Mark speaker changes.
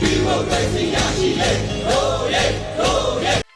Speaker 1: ဒီမိုကရေစီရရှိလေဟိုးရဲဟိုးရဲ